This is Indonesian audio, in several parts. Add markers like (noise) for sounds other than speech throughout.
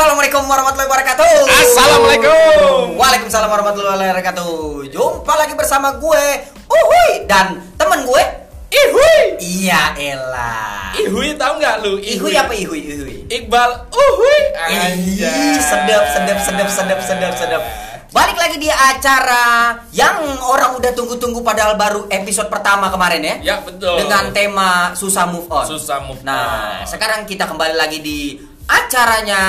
Assalamualaikum warahmatullahi wabarakatuh. Assalamualaikum. Waalaikumsalam warahmatullahi wabarakatuh. Jumpa lagi bersama gue, Uhuy dan temen gue. Ihui. Iya elah. Ihui tahu nggak lu? Ihuy apa Ihuy? Ihuy. Iqbal Uhui. Ih, sedap, sedap, sedap, sedap, sedap, sedap. Balik lagi di acara yang orang udah tunggu-tunggu padahal baru episode pertama kemarin ya. Ya betul. Dengan tema susah move on. Susah move Nah, on. sekarang kita kembali lagi di acaranya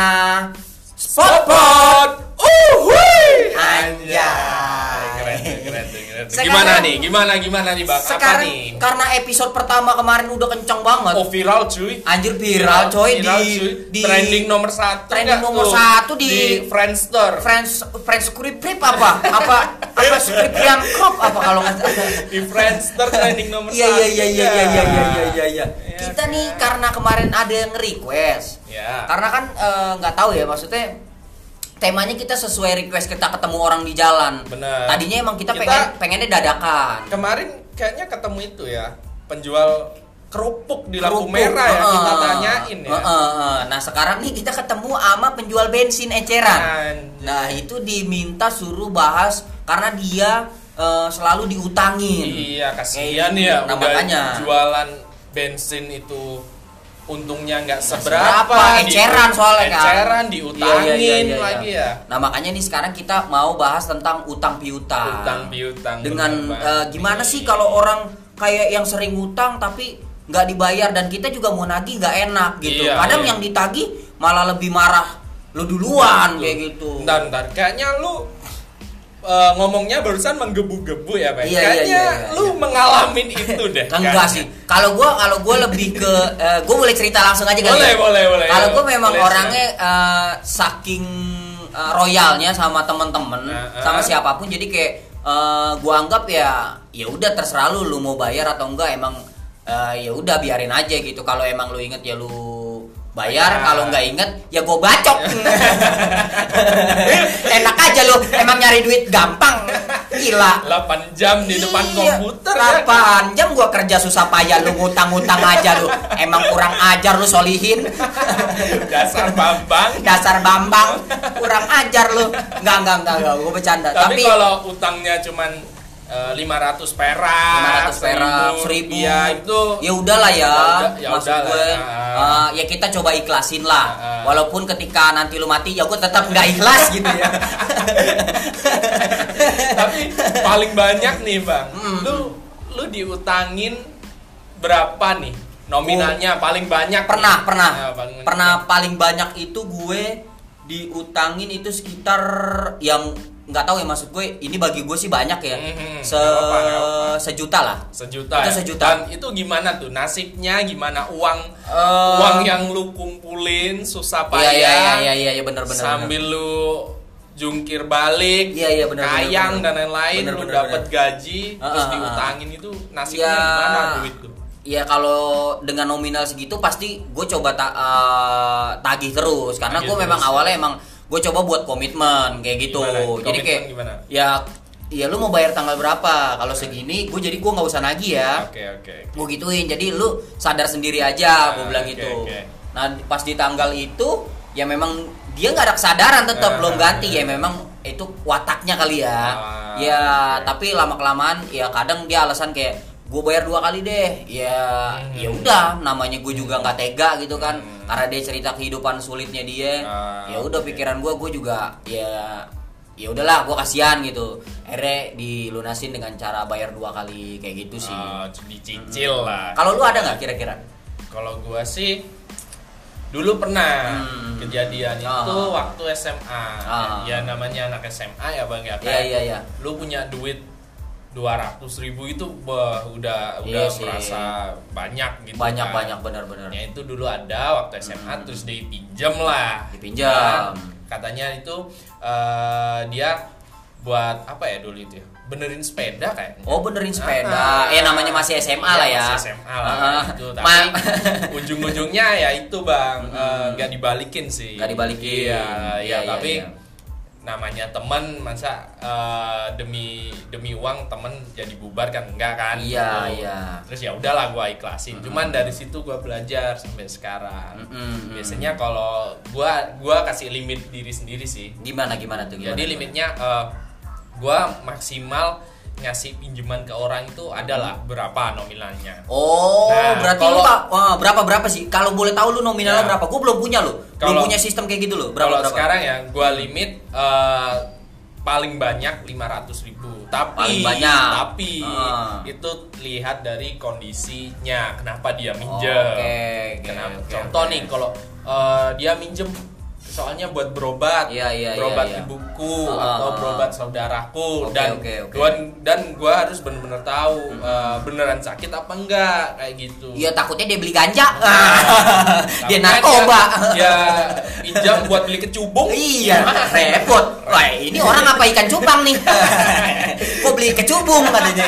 Spot Spot. Uhui. Anjay sekarang, gimana kan nih? Gimana gimana nih bang? Sekarang, Apa nih? Karena episode pertama kemarin udah kenceng banget. Oh viral cuy. Anjir viral, viral coy viral, di, cuy. di trending nomor satu. Trending nomor tuh? satu di, di Friendster. Friends Friends Prip apa? apa apa script yang Crop apa kalau nggak di Friendster trending nomor satu. Iya iya iya iya iya iya, iya iya iya iya. Kita nih karena kemarin ada yang request. Ya. Karena kan eh, nggak uh, tahu ya maksudnya temanya kita sesuai request kita ketemu orang di jalan. Bener. Tadinya emang kita, Kita- pengen pengennya dadakan. Kemarin kayaknya ketemu itu ya penjual kerupuk di lampu Kerupuk, merah ya kita tanyain ya. Heeh, heeh. Nah sekarang nih kita ketemu sama penjual bensin eceran. Anjay. Nah itu diminta suruh bahas karena dia eh, selalu diutangin. Iya kasihan gitu. ya Nah, udah makanya. jualan bensin itu untungnya nggak seberapa, seberapa, eceran soalnya kan. eceran Iya, diutangin iya, iya, iya, lagi iya. ya Nah makanya nih sekarang kita mau bahas tentang utang piutang. utang piutang Dengan banget gimana sih kalau orang kayak yang sering utang tapi nggak dibayar dan kita juga mau nagih nggak enak gitu. Iya, Kadang iya. yang ditagih malah lebih marah lu duluan Betul. kayak gitu. Ntar, ntar. Kayaknya lu eh, ngomongnya barusan menggebu-gebu ya, Pak. Iya, iya, Kayaknya iya, iya, lu iya. mengalamin itu deh. Enggak sih. Kalau gua kalau gua lebih ke eh, gua boleh cerita langsung aja kali. Boleh, ya? boleh, boleh. Kalau gua memang Boleh, orangnya eh, saking eh, royalnya sama temen-temen, Nah, sama eh. siapa pun jadi kayak eh, gua anggap ya ya udah terserah lu lu mau bayar atau enggak emang eh, ya udah biarin aja gitu. Kalau emang lu inget ya lu bayar, Bayar. kalau nggak inget ya gua bacok. (laughs) Enak aja lu, emang nyari duit gampang. Gila. 8 jam di depan Iya, komputer ya. 8 jam gua kerja susah payah lu ngutang-ngutang aja lu. Emang kurang ajar lu solihin. Dasar Bambang. Dasar Bambang, kurang ajar lu. Enggak enggak, enggak. gua bercanda. Tapi, Tapi, kalau utangnya cuman eh, 500 perak, 500 perak, 1000. ya itu ya udahlah ya. Ya ya maksud udahlah, gue. ya. eh, ya kita coba ikhlasin lah. Ya. Walaupun ketika nanti lu mati ya gua tetap nggak ikhlas gitu ya. (laughs) Tapi paling banyak nih bang, Hmm. lu lu diutangin berapa nih nominalnya paling banyak? pernah nih? pernah Ya, paling banyak. pernah paling banyak itu gue diutangin itu sekitar yang nggak tahu ya maksud gue ini bagi gue sih banyak ya se apa-apa, nggak apa-apa. sejuta lah sejuta. Itu ya? sejuta. Dan itu gimana tuh nasibnya? Gimana uang Eh, uang yang lu kumpulin susah iya payah? iya iya iya iya, iya benar benar sambil lu jungkir balik, Iya, iya, benar, kayang benar. dan lain-lain, lu benar, dapat benar. gaji, Ah, terus ah. diutangin itu nasibnya Ya, gimana duit tuh? ya kalau dengan nominal segitu pasti gue coba ta- eh, tagih terus karena gue memang terus. awalnya emang gue coba buat komitmen kayak gitu Gimana? jadi Komitmen kayak gimana? ya ya lu mau bayar tanggal berapa kalau segini gue jadi gue nggak usah nagih ya Oke oke. oke. gue gituin jadi lu sadar sendiri aja gue Ah, bilang oke, gitu oke. nah pas di tanggal itu ya memang dia nggak ada kesadaran tetap Ah, belum ganti ah, ya memang itu wataknya kali ya Ah, ya tapi lama kelamaan ya kadang dia alasan kayak gue bayar dua kali deh ya Hmm. ya udah namanya gue juga nggak tega gitu kan Hmm. karena dia cerita kehidupan sulitnya dia Ah, ya udah oke. pikiran gue gue juga ya ya udahlah gue kasihan gitu akhirnya dilunasin dengan cara bayar dua kali kayak gitu sih Ah, dicicil lah. kalau lu ada nggak kira-kira? Kalau gua sih dulu pernah Hmm. kejadian Ah. itu waktu SMA. Ah. Ya namanya anak SMA ya Bang ya. Iya iya iya. Lu punya duit 200 ribu itu bah, udah Iya udah sih. merasa banyak gitu Banyak kan. banyak benar-benar. Ya itu dulu ada waktu SMA Hmm. terus dipinjam lah. Dipinjam. Kan? Katanya itu eh, dia buat apa ya dulu itu ya? Benerin sepeda kayaknya. Oh benerin sepeda. Ah. ya namanya masih SMA lah ya. Masih SMA lah Ah. gitu. Tapi (laughs) ujung-ujungnya ya itu bang Hmm. eh, nggak dibalikin sih. Nggak dibalikin. Iya, iya, Iya, iya, tapi iya. Namanya teman masa eh, demi demi uang temen jadi bubar kan enggak kan Iya, Gitu. iya. terus ya udahlah gua ikhlasin cuman dari situ gua belajar sampai sekarang Mm-mm. biasanya kalau gua gua kasih limit diri sendiri sih Gimana gimana tuh gimana? jadi limitnya eh, gua maksimal ngasih pinjaman ke orang itu adalah berapa nominalnya Oh, Nah, berarti kalau- lu tak wah, berapa berapa sih? Kalau boleh tahu lu nominalnya Ya. berapa? Gue belum punya lo. Belum punya sistem kayak gitu loh. Berapa Kalau berapa? sekarang ya gua limit eh, paling banyak 500.000 ribu tapi Paling banyak. tapi Ah. itu lihat dari kondisinya kenapa dia minjem Oke, oke, Kenapa- oke, contoh oke. nih kalau eh, dia minjem soalnya buat berobat Iya, iya, berobat iya, iya. ibuku Ah, atau ah, berobat ah. saudaraku Oke, dan oke, oke. gua dan gua harus bener-bener tahu eh, beneran sakit apa enggak kayak gitu Iya takutnya dia beli ganja. (laughs) dia Takutnya narkoba. dia, dia pinjam buat beli kecubung Iya, repot. Wah, ini orang apa ikan cupang nih? (laughs) Kok beli kecubung katanya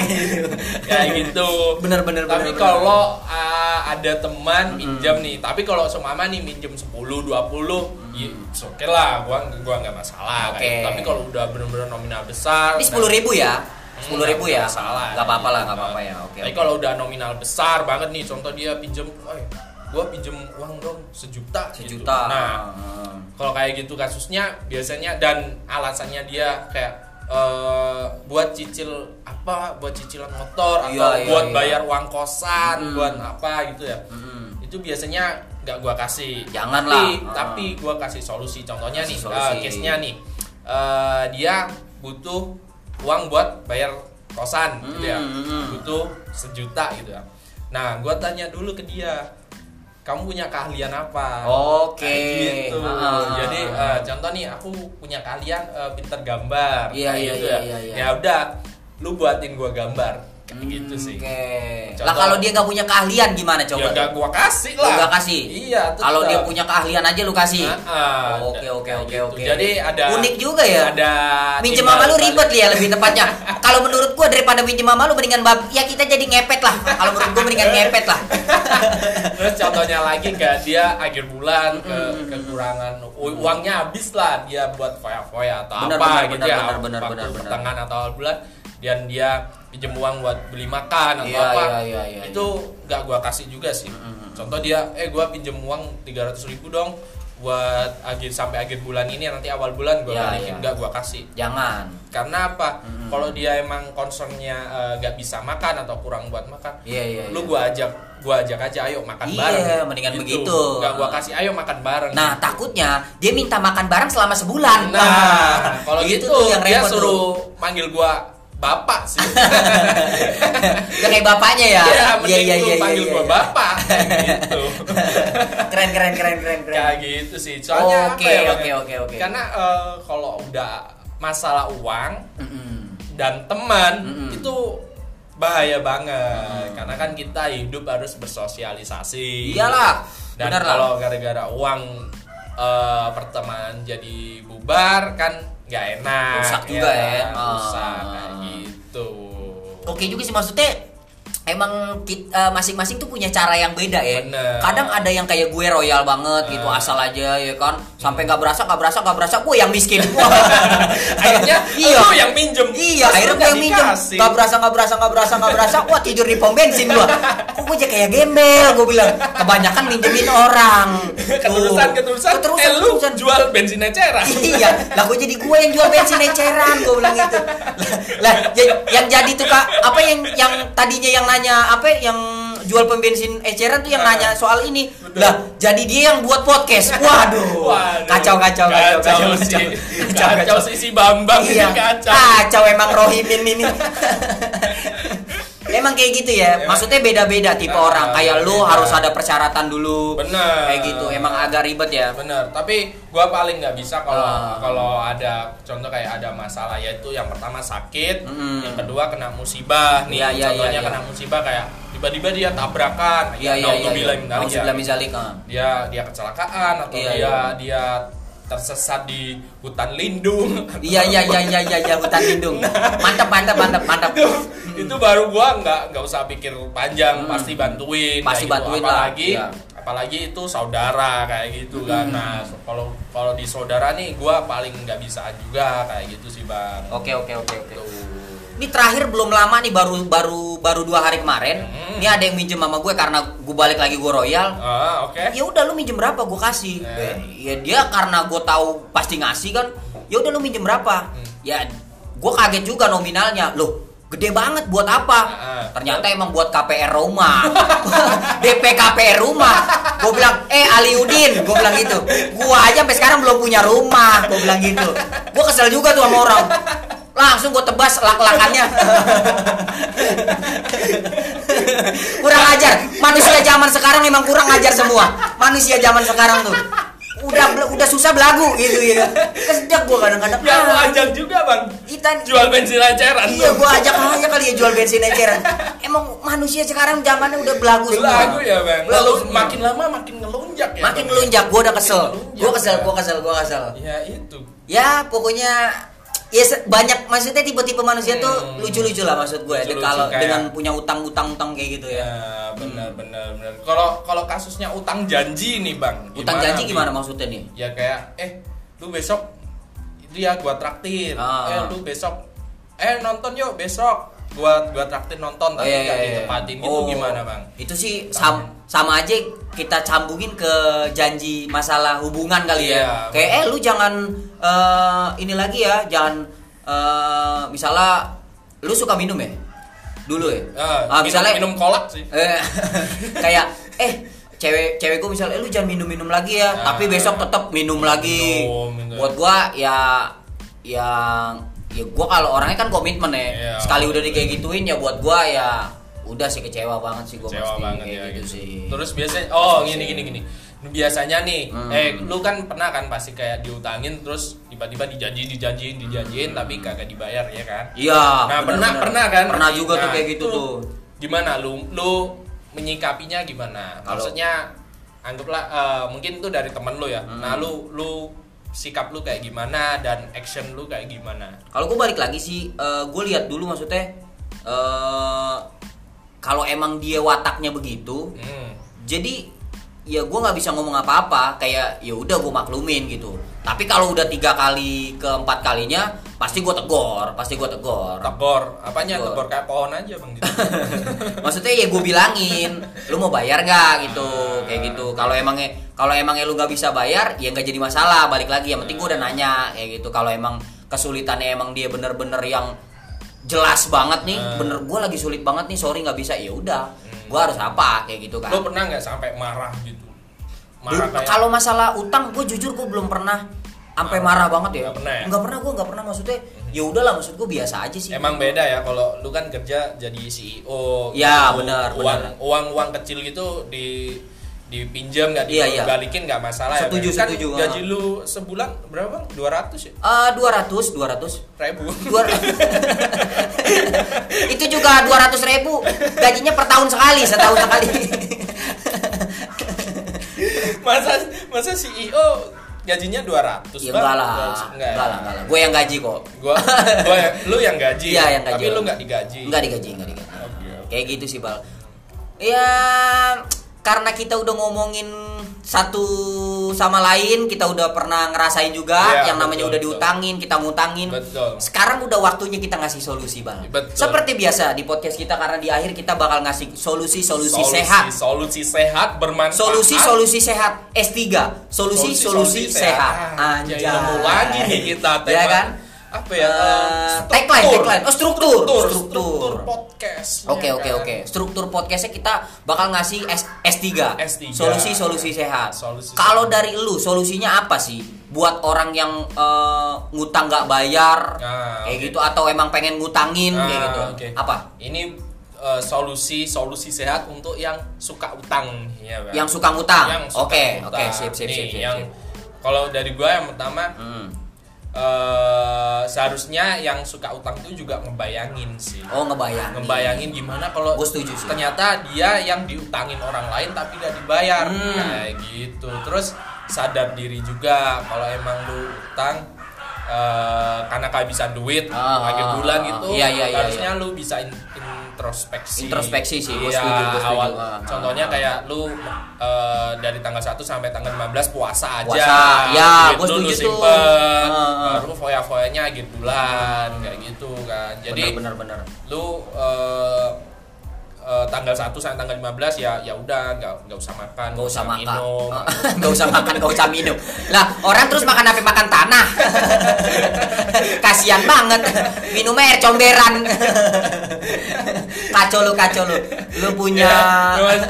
kayak gitu Bener, bener, tapi bener, kalau uh, ada teman minjam nih tapi kalau seumpama nih minjem 10 20 ya oke lah gua gua nggak masalah Oke. kayak gitu. tapi kalau udah bener-bener nominal besar Ini sepuluh ribu ya? Sepuluh ribu ya? Nggak masalah Gak apa-apa lah, gak apa-apa ya. Oke. tapi oke. kalau udah nominal besar banget nih contoh dia pinjem eh gua pinjem uang dong sejuta gitu. sejuta. nah Hmm. kalau kayak gitu kasusnya biasanya dan alasannya dia kayak eh, buat cicil apa buat cicilan motor atau Iya, iya, buat iya. bayar uang kosan Mm. buat apa gitu ya Mm. Itu biasanya nggak gua kasih Jangan tapi, lah. Ah. tapi gua kasih solusi contohnya Kasih nih solusi. eh, case-nya nih eh, dia butuh uang buat bayar kosan gitu ya Mm, mm. butuh sejuta gitu ya nah gua tanya dulu ke dia kamu punya keahlian apa Oke. Gitu. Ah. Jadi eh, contoh nih aku punya kalian eh, pinter gambar. Iya, iya, gitu iya, ya. iya, iya. Ya udah, lu buatin gua gambar. Kayak gitu sih. Oke. Contoh- Lah kalau dia gak punya keahlian gimana coba? Ya gak gua kasih lah. gak kasih? Iya. Kalau dia punya keahlian aja lu kasih. Oke oke oke gitu. oke. Jadi ada unik juga ya. Ada Minjem sama lu ribet ya lebih tepatnya. (laughs) Kalau menurut gua daripada minjem sama lu mendingan bab ya kita jadi ngepet lah. Kalau menurut gua mendingan ngepet lah. (laughs) Terus contohnya lagi kayak dia akhir bulan ke Mm-mm. kekurangan uangnya habis lah dia buat foya-foya atau apa gitu ya. benar, benar, benar, benar. pertengahan atau bulan dan dia pinjem uang buat beli makan atau Iya, apa. iya, iya, iya, itu nggak gua kasih juga sih. Mm-mm. Contoh dia eh gua pinjem uang 300 ribu dong buat akhir sampai akhir bulan ini nanti awal bulan gua Iya, balikin iya. nggak gua kasih Jangan. karena apa Mm-mm. kalau dia emang concernnya eh, nggak bisa makan atau kurang buat makan Iya iya. lu iya. gua ajak gua ajak aja ayo makan Iya, bareng mendingan Gitu. begitu. nggak gua kasih ayo makan bareng Nah takutnya dia minta makan bareng selama sebulan. nah (laughs) kalau itu gitu tuh yang dia repot tuh. suruh manggil gua bapak sih Ya kayak bapaknya ya. Iya, iya, lu iya, panggil iya, gua iya. bapak (laughs) gitu Keren keren keren keren keren. kayak gitu sih soalnya Oke, apa ya, oke, oke, oke. karena eh, kalau udah masalah uang Mm-mm. dan teman Mm-mm. itu bahaya banget karena kan kita hidup harus bersosialisasi Iyalah. dan kalau gara-gara uang eh, pertemanan jadi bubar kan nggak enak Rusak juga ya. kan? rusak Ah. kayak gitu Oke juga sih maksudnya emang kit- eh, masing-masing tuh punya cara yang beda ya. Bener. Kadang ada yang kayak gue royal banget gitu Ah. asal aja ya kan. Sampai nggak berasa nggak berasa nggak berasa gue yang miskin. (laughs) Akhirnya (laughs) iya. lu yang minjem Iya, Terus akhirnya gue yang minjem. dikasih. Gak berasa, gak berasa, gak berasa, gak berasa. Wah tidur di pom bensin gua. (laughs) Kok gue jadi kayak gembel? Gue bilang kebanyakan minjemin orang. keterusan keterusan keterusan, eh lu keterusan. jual bensin eceran iya, lah gue jadi gue yang jual bensin eceran, gue bilang gitu. Lah, ya- yang jadi tuh kak, apa yang yang tadinya yang nanya apa yang jual pembensin eceran tuh yang Ah, nanya soal ini. betul. Lah, jadi dia yang buat podcast. (laughs) Waduh, Waduh. kacau, kacau, kacau, kacau, sih kacau, kacau sih si Bambang iya, ini kacau kacau emang Rohimin ini. (laughs) Emang kayak gitu ya. Emang- Maksudnya beda-beda tipe Ah, orang. Kayak lu beda. harus ada persyaratan dulu. Bener. Kayak gitu. Emang agak ribet ya. bener tapi gua paling nggak bisa kalau Ah. kalau ada contoh kayak ada masalah yaitu yang pertama sakit Mm. yang kedua kena musibah nih Iya, iya, contohnya iya, iya. kena musibah kayak tiba-tiba dia tabrakan ya. Nauzubillah min dzalik, ah. dia dia kecelakaan atau Iya, dia iya. dia tersesat di hutan lindung Iya iya iya iya iya iya hutan lindung. Mantap mantap mantap mantap. itu itu baru gua nggak nggak usah pikir panjang Hmm. pasti bantuin Pasti gitu. bantuin lah, apalagi iya. apalagi itu saudara kayak gitu kan nah so- kalau kalau di saudara nih gua paling nggak bisa juga kayak gitu sih bang Oke oke oke oke. Ini terakhir belum lama nih baru baru baru dua hari kemarin. Hmm. Ini ada yang minjem sama gue karena gue balik lagi gue royal. ah oke Ya udah lu minjem berapa gue kasih. Eh. Ya dia karena gue tahu pasti ngasih kan. Ya udah lu minjem berapa? Hmm. Ya gue kaget juga nominalnya. Loh gede banget buat apa? Ah. Ternyata emang buat KPR rumah. (laughs) DP KPR rumah. Gue bilang, eh Aliudin, gue bilang gitu. Gue aja sampai sekarang belum punya rumah, gue bilang gitu. Gue kesel juga tuh sama orang. Langsung gue tebas lak-lakannya. kurang ajar. Manusia zaman sekarang emang kurang ajar semua. Manusia zaman sekarang tuh. Udah udah susah belagu gitu ya. Kesejak gue kadang-kadang. ya ah, ajak juga bang Kita jual bensin eceran Iya, gua ajak aja kali ya jual bensin eceran. Emang manusia sekarang zamannya udah belagu semua. Belagu ya bang Belagu Lalu semua. makin lama makin ngelunjak ya makin Bang? melunjak. Gua udah kesel. Gua kesel, ya. kesel, gua kesel. ya itu Ya, pokoknya ya banyak maksudnya tipe-tipe manusia tuh Hmm. lucu-lucu lah maksud gue Lucu-lucu kalau kayak- dengan punya utang-utang-utang kayak gitu ya. ya benar kalau kalau kasusnya utang janji nih bang Utang janji gimana maksudnya nih? ya kayak eh lu besok itu ya gua traktir Ah. eh lu besok eh nonton yuk besok gua gua traktir nonton tapi nggak ditepatin gitu Oh, gimana bang Itu sih sam- sama aja kita cambungin ke janji masalah hubungan kali ya. Iya, Kayak eh lu jangan eh, ini lagi ya, jangan eh, misalnya lu suka minum ya? Dulu ya. Ah, minum, misalnya minum kolak sih eh, (laughs) kayak eh cewek cewek gue misalnya eh, lu jangan minum minum lagi ya Ah. tapi besok tetap minum lagi Minum, minum. buat gua ya yang ya gua kalau orangnya kan komitmen ya Iya. sekali udah di kayak gituin ya buat gua ya udah sih kecewa banget sih gua Kecewa pasti banget kayak ya gitu, gitu. sih Terus biasanya oh gini gini gini. Biasanya nih, Hmm. eh lu kan pernah kan pasti kayak diutangin terus tiba-tiba dijanji dijanjiin dijanjiin tapi kagak dibayar ya kan? iya Nah, bener, pernah bener. pernah kan? pernah juga tuh Nah, kayak gitu itu tuh Gimana lu lu menyikapinya gimana? Kalau- Maksudnya anggaplah eh, mungkin itu dari temen lu ya. Hmm. Nah, lu lu sikap lu kayak gimana dan action lu kayak gimana? Kalau gue balik lagi sih, gue lihat dulu maksudnya eh kalau emang dia wataknya begitu, Hmm. jadi ya gue nggak bisa ngomong apa-apa. Kayak ya udah gue maklumin gitu. Tapi kalau udah tiga kali keempat kalinya, pasti gue tegor, pasti gue tegor. Tegor, apanya Tegor. tegor kayak pohon aja bang gitu. (laughs) maksudnya ya gue bilangin, lu mau bayar gak gitu, kayak gitu. Kalau emangnya kalau emangnya lu nggak bisa bayar, ya nggak jadi masalah. Balik lagi, yang penting gue udah nanya kayak gitu. Kalau emang kesulitannya emang dia bener-bener yang jelas banget nih, Hmm. bener gue lagi sulit banget nih, sorry nggak bisa, ya udah, gue harus apa kayak gitu kan. Lu pernah nggak sampai marah gitu? Marah kayak Kalau masalah utang, gue jujur gue belum pernah sampai marah banget ya. Nggak pernah ya? Nggak pernah gue nggak pernah maksudnya. Ya udahlah maksud gue biasa aja sih. emang beda ya kalau lu kan kerja jadi CEO. Ya, gitu. benar, Uang benar. uang uang kecil gitu di dipinjam nggak Iya, iya. dibalikin nggak masalah Setuju, ya. Kan setuju. gaji lu sebulan berapa bang? 200 ya? Eh, 200, 200. Ribu. Dua- (laughs) itu juga 200 ribu gajinya per tahun sekali setahun sekali (laughs) masa masa CEO gajinya 200 ya Bang? enggak lah 200, enggak lah enggak lah gue yang gaji kok Gua, gua yang- lu yang gaji. Iya, yang gaji. Tapi lu nggak digaji. enggak digaji enggak digaji oke. kayak gitu sih bal ya karena kita udah ngomongin satu sama lain kita udah pernah ngerasain juga Iya, yang namanya betul, udah betul. diutangin kita ngutangin Betul. sekarang udah waktunya kita ngasih solusi bal Betul. seperti biasa di podcast kita karena di akhir kita bakal ngasih solusi solusi, sehat Solusi sehat bermanfaat. solusi solusi sehat S3 solusi solusi, sehat Ah, anjay lagi nih kita ya tema. kan Apa ya? Eh, tagline, tagline. Oh, struktur. struktur, Struktur. struktur podcast. Oke oke kan? oke. Struktur podcastnya kita bakal ngasih S S3. S3. Solusi solusi sehat. Solusi Kalau dari lu solusinya apa sih? Buat orang yang eh, ngutang nggak bayar Ah, kayak oke. gitu atau emang pengen ngutangin kayak Ah, gitu. oke. Apa? Ini eh, solusi solusi sehat untuk yang suka utang ya. Yang suka ngutang. Yang suka Oke utang. oke sip sip Nih, sip sip. yang kalau dari gua yang pertama Hmm. Eh seharusnya yang suka utang itu juga ngebayangin sih. Oh ngebayang. ngebayangin gimana kalau Gua setuju sih. ternyata dia yang diutangin orang lain tapi gak dibayar Hmm. kayak gitu terus sadar diri juga kalau emang lu utang eh, karena kehabisan duit Ah, akhir bulan gitu iya, iya, iya, harusnya lu bisa introspeksi. Introspeksi sih, gua iya, setuju, gua setuju. awal. Contohnya kayak lu eh, dari tanggal 1 sampai tanggal 15 puasa aja. Puasa, ya, Duit lu setuju tuh. simpen. Ah. baru foya-foyanya akhir bulan kayak gitu kan. Jadi bener bener lu eh, eh, tanggal 1 sampai tanggal 15 ya ya udah nggak nggak usah makan Gak usah makan. minum. (laughs) Gak usah makan, gak usah minum. Lah orang terus makan apa? Makan tanah. (laughs) Kasian banget. Minumnya air comberan (laughs) Kacau lu, kacau lu Lu punya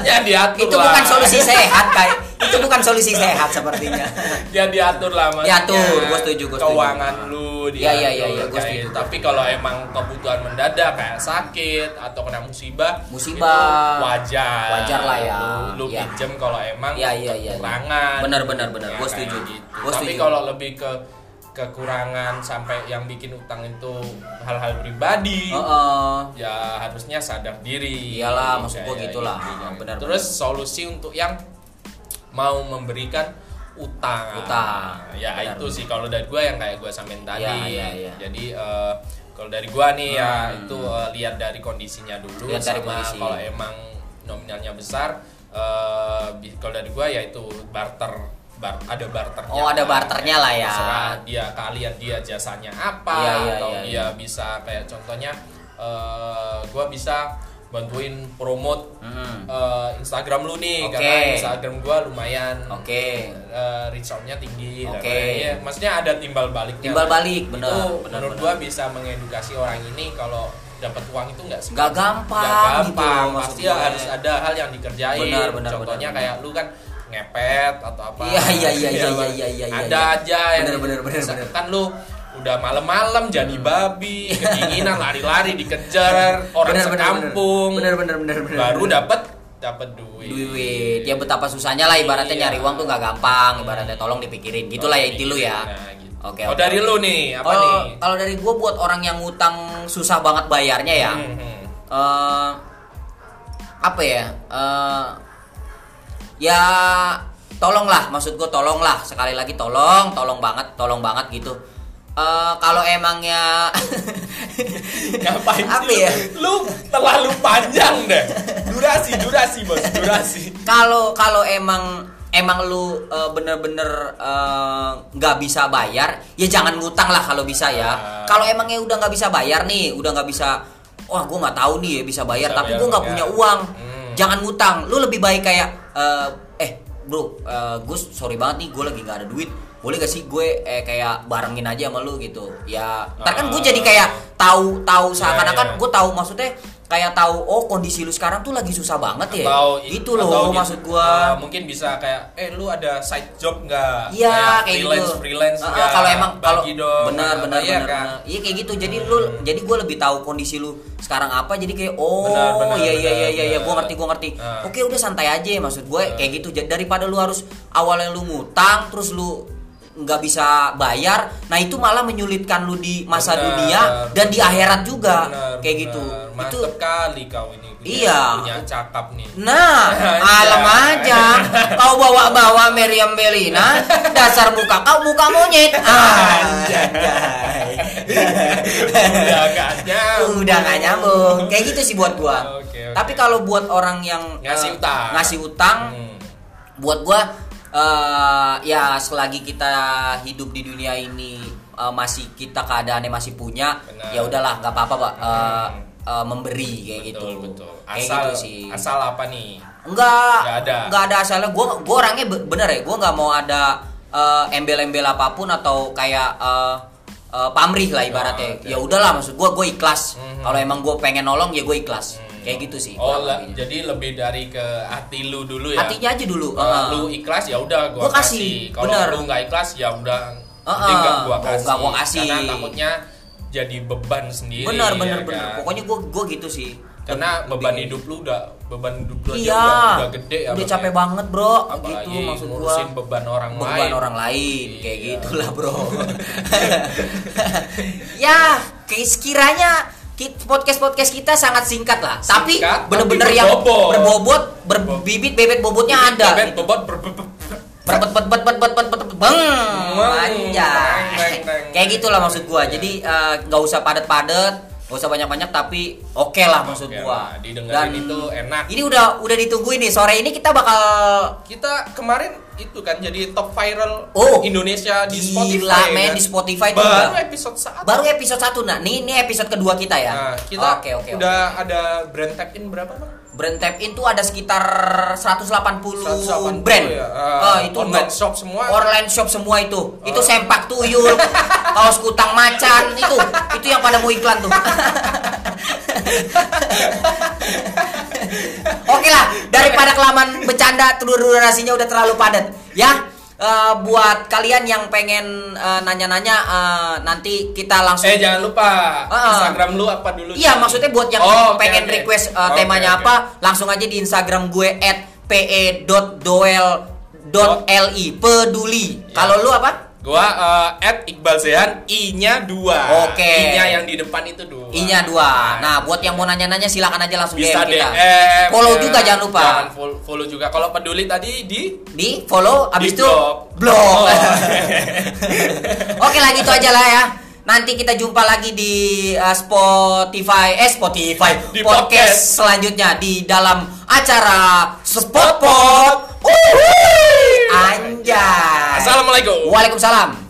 ya, diatur Itu lah. bukan solusi sehat kayak Itu bukan solusi sehat sepertinya dia diatur lah maksudnya Diatur, gua setuju, gua setuju. keuangan lu iya, iya, diatur gua kayak setuju. gitu. tapi kalau emang kebutuhan mendadak kayak sakit atau kena musibah Musibah. wajar Wajar lah ya. lu, lu Iya. pinjem kalau emang Iya, iya, iya. kekurangan Benar, benar, benar. Ya, kayak setuju. gitu. Gua tapi kalau lebih ke kekurangan sampai yang bikin utang itu hal-hal pribadi Heeh. ya harusnya sadar diri Iyalah, maksud gua Kayak gitulah. gitu kan. Benar, terus solusi untuk yang mau memberikan utang Utang. ya Benar. itu sih kalau dari gua yang kayak gua samain tadi Iya, iya, iya. jadi eh, kalau dari gua nih ya Hmm. itu eh, lihat dari kondisinya dulu Lihat dari kondisi. kalau emang nominalnya besar bi- kalau dari gua ya itu barter bar, ada barternya Oh, ada barternya lah ya. Terserah dia kalian dia jasanya apa Iya, iya, atau iya, dia iya. bisa kayak contohnya eh gua bisa bantuin promote Hmm. eh, Instagram lu nih Oke. karena Instagram gua lumayan Oke eh, reach out-nya tinggi Oke. lain-lain. Ya, maksudnya ada timbal baliknya Timbal balik, benar, itu benar, menurut benar. gua bisa mengedukasi orang ini kalau dapat uang itu nggak Nggak gampang Nggak gitu, gampang maksud pasti gue. harus ada hal yang dikerjain Benar, benar, contohnya benar, kayak lu kan ngepet atau apa Iya, iya, iya, iya, Bang. iya, iya, iya, ada iya. aja yang Benar, benar, benar, bisa- benar. kan lu udah malam-malam jadi babi kedinginan lari-lari dikejar orang Bener, bener, sekampung bener, bener, bener, bener, baru bener. dapat dapat duit duit ya betapa susahnya lah ibaratnya Iya. nyari uang tuh nggak gampang ibaratnya tolong dipikirin gitulah ya inti lu ya Nah, gitu. Oke, oh oke, dari lu nih apa kalau nih kalau dari gue buat orang yang ngutang susah banget bayarnya ya Hmm, hmm. eh, apa ya eh, ya tolonglah maksud gue tolonglah sekali lagi tolong tolong banget tolong banget gitu Eh, kalau emangnya (laughs) Ngapain apa sih? ya Lu terlalu panjang deh. Durasi, durasi, Bos. Durasi. kalau kalau emang emang lu eh, bener-bener eh, nggak bisa bayar ya jangan ngutang lah kalau bisa ya Ah. kalau emangnya udah nggak bisa bayar nih udah nggak bisa wah gue nggak tahu nih ya bisa bayar Bisa tapi gue nggak ya. punya uang Hmm. Jangan ngutang lu lebih baik kayak eh, eh bro eh, Gus sorry banget nih gue lagi nggak ada duit boleh gak sih gue eh kayak barengin aja sama lu gitu ya ntar kan gue Ah. jadi kayak tahu tahu seakan-akan iya. gue tahu maksudnya kayak tahu oh kondisi lu sekarang tuh lagi susah banget ya Atau gitu atau loh gitu, maksud gua eh, mungkin bisa kayak eh lu ada side job nggak? Iya kayak freelance, gitu. Freelance Ah, nggak? kalau emang kalau benar benar Iya kan? benar. Iya kayak gitu. Jadi lu jadi gue lebih tahu kondisi lu sekarang apa. Jadi kayak oh Benar, benar, iya iya iya iya ya, gue ngerti gue ngerti. Ah. Oke udah santai aja maksud gue kayak gitu. Daripada lu harus awalnya lu ngutang terus lu nggak bisa bayar, nah itu malah menyulitkan lu di masa Benar, dunia dan di akhirat juga Benar, kayak benar. gitu. Itu Mantep kali kau ini. punya- Iya. Punya cakap nih. Nah, (laughs) alam aja. Kau bawa-bawa Meriam Belina, (laughs) dasar muka kau muka monyet. (laughs) Anjay. Udah gak nyambung. Udah gak nyambung. Kayak gitu sih buat gua. Oke, oke. Tapi kalau buat orang yang Ngasih eh, utang. ngasih utang, Hmm. buat gua eh, ya selagi kita hidup di dunia ini eh, masih kita keadaannya masih punya, ya udahlah nggak apa-apa, Pak. Hmm. eh, memberi kayak betul, gitu. Betul. Kayak Asal gitu sih. asal apa nih? Enggak, Nggak ada. enggak ada asalnya. Gue gue orangnya be- bener ya. Gue nggak mau ada eh, embel-embel apa pun atau kayak eh, eh, pamrih lah ibaratnya. Oh, oke. Ya udahlah, maksud gue gue ikhlas. Mhm. Kalau emang gue pengen nolong ya gue ikhlas. Hmm. Kayak gitu sih. Oh, lebihnya. jadi lebih dari ke hati lu dulu ya. Hatinya aja dulu. Kalau eh. lu ikhlas ya udah gua, Gua kasih, kasih. Kalau lu nggak ikhlas ya udah mending nggak gua kasih. nggak gua kasih. Karena takutnya jadi beban sendiri. bener ya bener kan? Pokoknya gue gue gitu sih. karena Lebih beban kayak hidup lu udah beban hidup lu Iya, udah, udah gede ya. udah capek ya. banget bro, Apalagi gitu maksud gua. beban orang beban lain. orang lain kayak Iya. gitulah bro (laughs) ya ke- sekiranya podcast podcast kita sangat singkat lah. Singkat, tapi bener-bener yang berbobot. berbibit bebet bobotnya bibit, ada. bebet bobot ber, ber, ber, berbet bet bet bet bet bet bet beng anjay kayak gitulah maksud gua. Jadi eh, nggak uh, usah padet-padet Gak usah banyak-banyak tapi oke lah maksud gua. lah, didengerin itu enak. Ini udah udah ditungguin nih sore ini kita bakal Kita kemarin itu kan jadi top viral Oh, Indonesia di gila, Spotify. men, kan. di Spotify Baru udah- episode saat. baru episode 1 nah. Nih ini episode kedua kita ya. Nah, kita Oke, oke. udah ada brand tap in berapa? Brand tap in tuh ada sekitar 180, 180 brand. ya. Ah, Ah, itu online shop semua. Online shop semua itu. Itu Oh. sempak tuyul, (laughs) kaos kutang macan itu. Itu yang pada mau iklan tuh. (laughs) Oke lah, daripada kelamaan bercanda telur durasinya udah terlalu padat. Ya, eh, buat kalian yang pengen eh, nanya-nanya eh, nanti kita langsung Eh jangan lupa Ah. Instagram lu apa dulu? Iya, maksudnya buat yang Oh, pengen oke. request uh, Oke, temanya oke. apa, langsung aja di Instagram gue @pe.doel.li peduli. Ya. Kalau lu apa? Gua eh, at Iqbal Zehan I-nya dua. Oke. I-nya yang di depan itu dua. I-nya dua. Nah, buat yang mau nanya-nanya silakan aja langsung bisa DM kita. DM. Follow ya. juga jangan lupa. Jangan follow, juga. Kalau peduli tadi di Di follow abis Di itu blog. blog. Oh. (laughs) Oke lah gitu aja lah ya. Nanti kita jumpa lagi di uh, Spotify, eh Spotify, Di podcast podcast. selanjutnya di dalam acara Spot Pot. Anjay. Assalamualaikum. Waalaikumsalam.